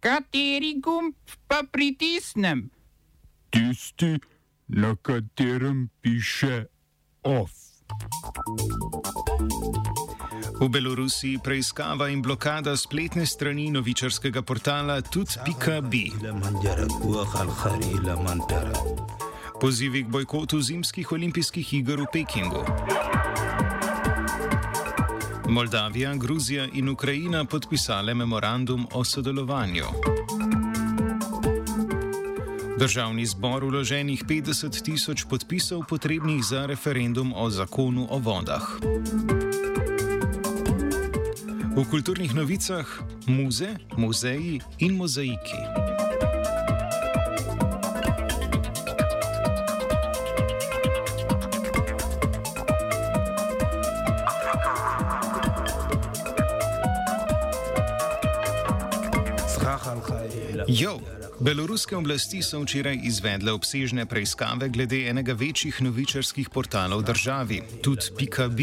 Kateri gumb pa pritisnem? Tisti, na katerem piše OF. V Belorusiji preiskava in blokada spletne strani novičarskega portala tudi.bi. Pozivi k bojkotu zimskih olimpijskih iger v Pekingu. Moldavija, Gruzija in Ukrajina podpisale memorandum o sodelovanju. Državni zbor vloženih 50 tisoč podpisov potrebnih za referendum o zakonu o vodah. V kulturnih novicah muze, muzeji in mozaiki. Jo, beloruske oblasti so včeraj izvedle obsežne preiskave glede enega večjih novičarskih portalov v državi, tudi PKB,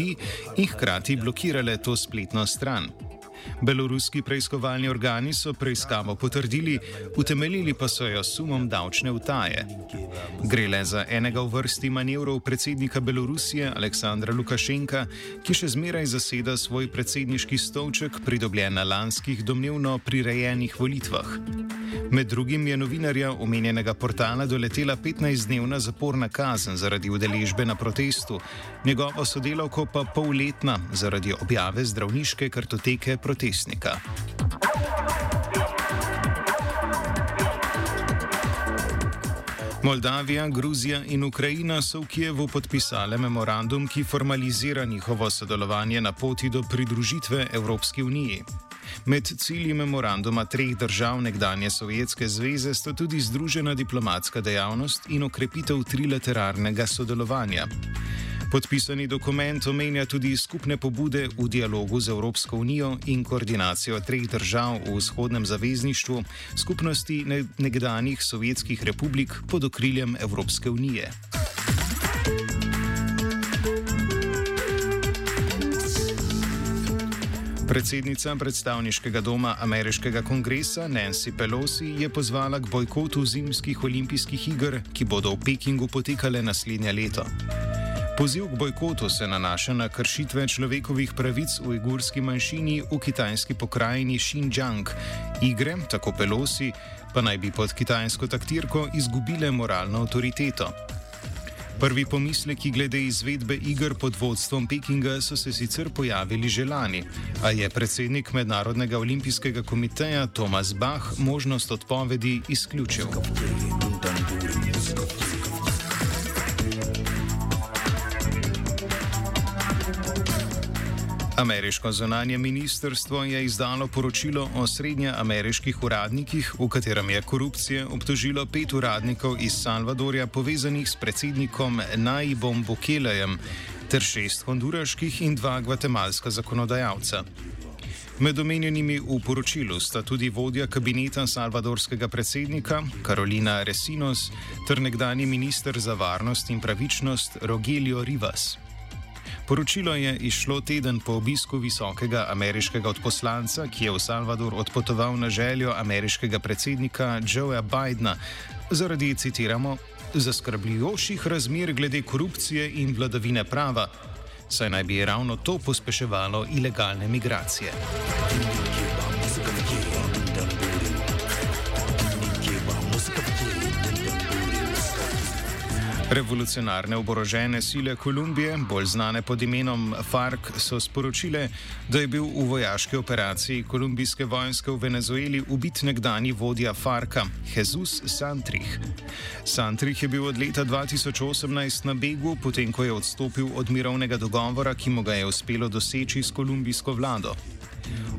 in hkrati blokirale to spletno stran. Beloruski preiskovalni organi so preiskavo potrdili, utemeljili pa so jo sumom davčne utaje. Gre le za enega v vrsti manevrov predsednika Belorusije Aleksandra Lukašenka, ki še zmeraj zaseda svoj predsedniški stolček, pridobljen na lanskih domnevno prirejenih volitvah. Med drugim je novinarja omenjenega portala doletela 15-dnevna zaporna kazen zaradi udeležbe na protestu, njegovo sodelavko pa polletna zaradi objave zdravniške kartoteke protestnika. Moldavija, Gruzija in Ukrajina so v Kijevu podpisale memorandum, ki formalizira njihovo sodelovanje na poti do pridružitve Evropski uniji. Med cilji memoranduma treh držav nekdanje Sovjetske zveze sta tudi združena diplomatska dejavnost in okrepitev trilateralnega sodelovanja. Podpisani dokument omenja tudi skupne pobude v dialogu z Evropsko unijo in koordinacijo treh držav v vzhodnem zavezništvu, skupnosti nekdanjih sovjetskih republik pod okriljem Evropske unije. Predsednica predstavniškega doma ameriškega kongresa Nancy Pelosi je pozvala k bojkotu zimskih olimpijskih iger, ki bodo v Pekingu potekale naslednje leto. Poziv k bojkotu se nanaša na kršitve človekovih pravic v ujgurski manjšini v kitajski pokrajini Xinjiang. Igre, tako Pelosi, pa naj bi pod kitajsko taktirko izgubile moralno avtoriteto. Prvi pomisleki glede izvedbe iger pod vodstvom Pekinga so se sicer pojavili že lani, a je predsednik Mednarodnega olimpijskega komiteja Tomas Bach možnost odpovedi izključil. Ameriško zunanje ministrstvo je izdalo poročilo o srednjeameriških uradnikih, v katerem je korupcije obtožilo pet uradnikov iz Salvadorja povezanih s predsednikom Naibom Bukelejem ter šest honduraških in dva gvatemalska zakonodajalca. Med omenjenimi v poročilu sta tudi vodja kabineta salvadorskega predsednika Karolina Resinos ter nekdani minister za varnost in pravičnost Rogelio Rivas. Poročilo je išlo teden po obisku visokega ameriškega odposlanca, ki je v Salvador odpotoval na željo ameriškega predsednika Joea Bidna zaradi, citiramo, zaskrbljujočih razmer glede korupcije in vladavine prava, saj naj bi ravno to pospeševalo ilegalne migracije. Revolucionarne oborožene sile Kolumbije, bolj znane pod imenom FARC, so sporočile, da je bil v vojaški operaciji kolumbijske vojske v Venezueli ubit nekdani vodja FARC-a, Jesus Santrich. Santrich je bil od leta 2018 na begu, potem ko je odstopil od mirovnega dogovora, ki mu ga je uspelo doseči s kolumbijsko vlado.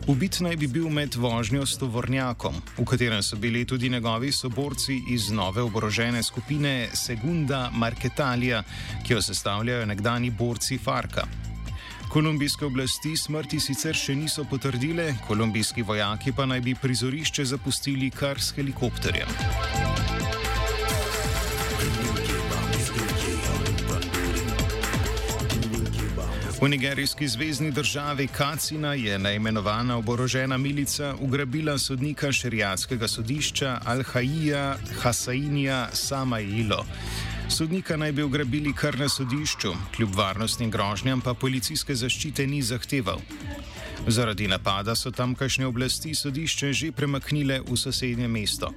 Ubit naj bi bil med vožnjo s tovornjakom, v katerem so bili tudi njegovi soborci iz nove oborožene skupine Segunda Marketalija, ki jo sestavljajo nekdani borci Farka. Kolumbijske oblasti smrti sicer še niso potrdile, kolumbijski vojaki pa naj bi prizorišče zapustili kar s helikopterjem. V nigerijski zvezdni državi Kacina je neimenovana oborožena milica ugrabila sodnika šerijatskega sodišča Al-Haija Hasainija Samailo. Sodnika naj bi ugrabili kar na sodišču, kljub varnostnim grožnjam pa policijske zaščite ni zahteval. Zaradi napada so tamkajšnje oblasti sodišče že premaknile v sosednje mesto.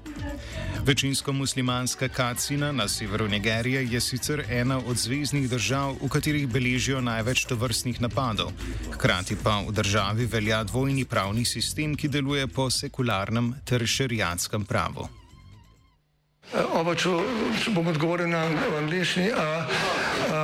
Večinsko muslimanska Kacina na severu Nigerije je sicer ena od zvezdnih držav, v katerih beležijo največ tovrstnih napadov. Hkrati pa v državi velja dvojni pravni sistem, ki deluje po sekularnem ter šerijatskem pravu. Oba, če, bom odgovoril na angliški.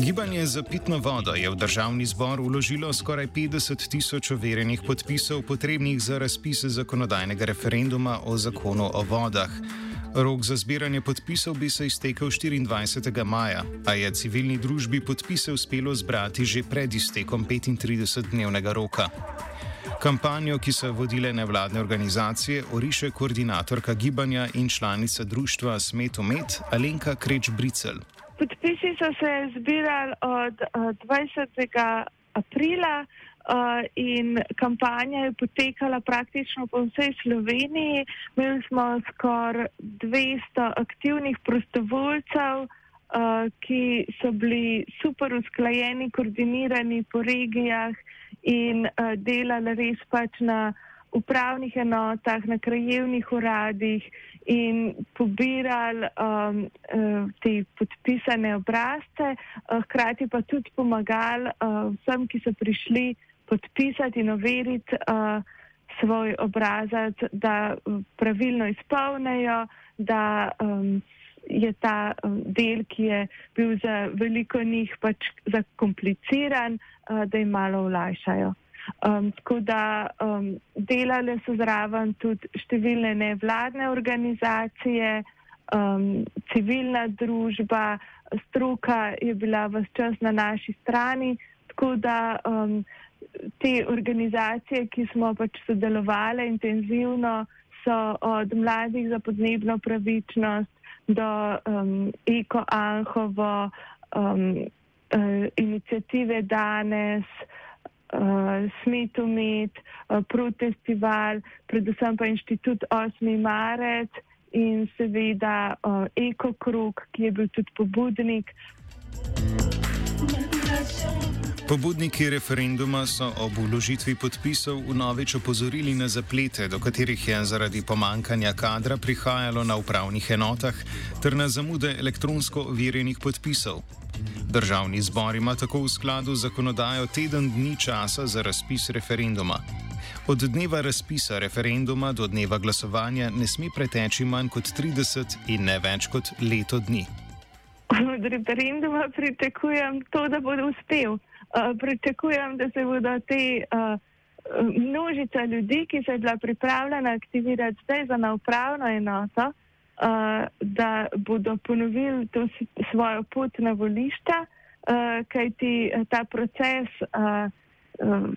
Gibanje za pitno vodo je v državni zbor uložilo skoraj 50 tisoč overjenih podpisov potrebnih za razpis zakonodajnega referenduma o zakonu o vodah. Rok za zbiranje podpisov bi se iztekel 24. maja, a je civilni družbi podpise uspelo zbrati že pred iztekom 35-dnevnega roka. Kampanjo, ki so vodile nevladne organizacije, oriše koordinatorka gibanja in članica društva Smetomet Alenka Kreč-Bricel. Podpisi so se zbirali od 20. aprila in kampanja je potekala praktično po vsej Sloveniji. Imeli smo skoraj 200 aktivnih prostovoljcev, ki so bili super usklajeni, koordinirani po regijah in uh, delali res pač na upravnih enotah, na krajevnih uradih in pobirali um, uh, te podpisane obrazce, uh, hkrati pa tudi pomagali uh, vsem, ki so prišli podpisati in overiti uh, svoj obrazac, da pravilno izpolnejo, da um, je ta um, del, ki je bil za veliko njih pač zakompliciran, uh, da jim malo olajšajo. Um, tako da um, delale so zraven tudi številne nevladne organizacije, um, civilna družba, stroka je bila vse čas na naši strani, tako da um, te organizacije, ki smo pač sodelovali intenzivno, so od mladih za podnebno pravičnost do um, Eko Anhovo, um, uh, inicijative danes, uh, Smetumet, uh, Protestival, predvsem pa inštitut 8. marec in seveda uh, Eko Krug, ki je bil tudi pobudnik. Pobudniki referenduma so ob uložitvi podpisov vnovič opozorili na zaplete, do katerih je zaradi pomankanja kadra prihajalo na upravnih enotah, ter na zamude elektronsko overjenih podpisov. Državni zbor ima tako v skladu z zakonodajo teden dni časa za razpis referenduma. Od dneva razpisa referenduma do dneva glasovanja ne sme preteči manj kot 30 in ne več kot leto dni. Od referenduma pričakujem to, da bo uspel. Eh, pričakujem, da se bodo te uh, množica ljudi, ki se je bila pripravljena aktivirati zdaj za naupravno enoto, uh, da bodo ponovili to svojo pot na volišča, uh, kajti ta proces uh, uh,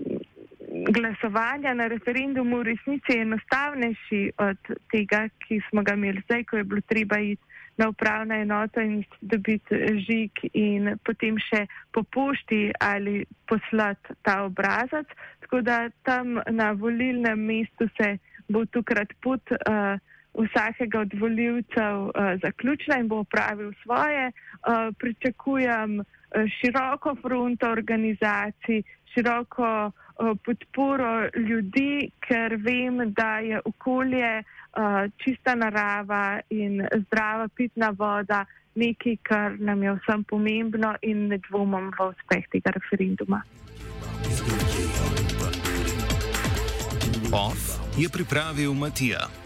glasovanja na referendumu v resnici je enostavnejši od tega, ki smo ga imeli zdaj, ko je bilo treba iti na upravna enota in dobiti žig in potem še po pošti ali poslati ta obrazac. Tako da tam na volilnem mestu se bo tukrat pot uh, vsakega od voljivcev uh, zaključila in bo upravil svoje. Uh, pričakujem uh, široko fronto organizacij, široko uh, podporo ljudi, ker vem, da je okolje uh, čista narava in zdrava pitna voda nekaj, kar nam je vsem pomembno in ne dvomim v uspeh tega referenduma. OF je pripravil Matija.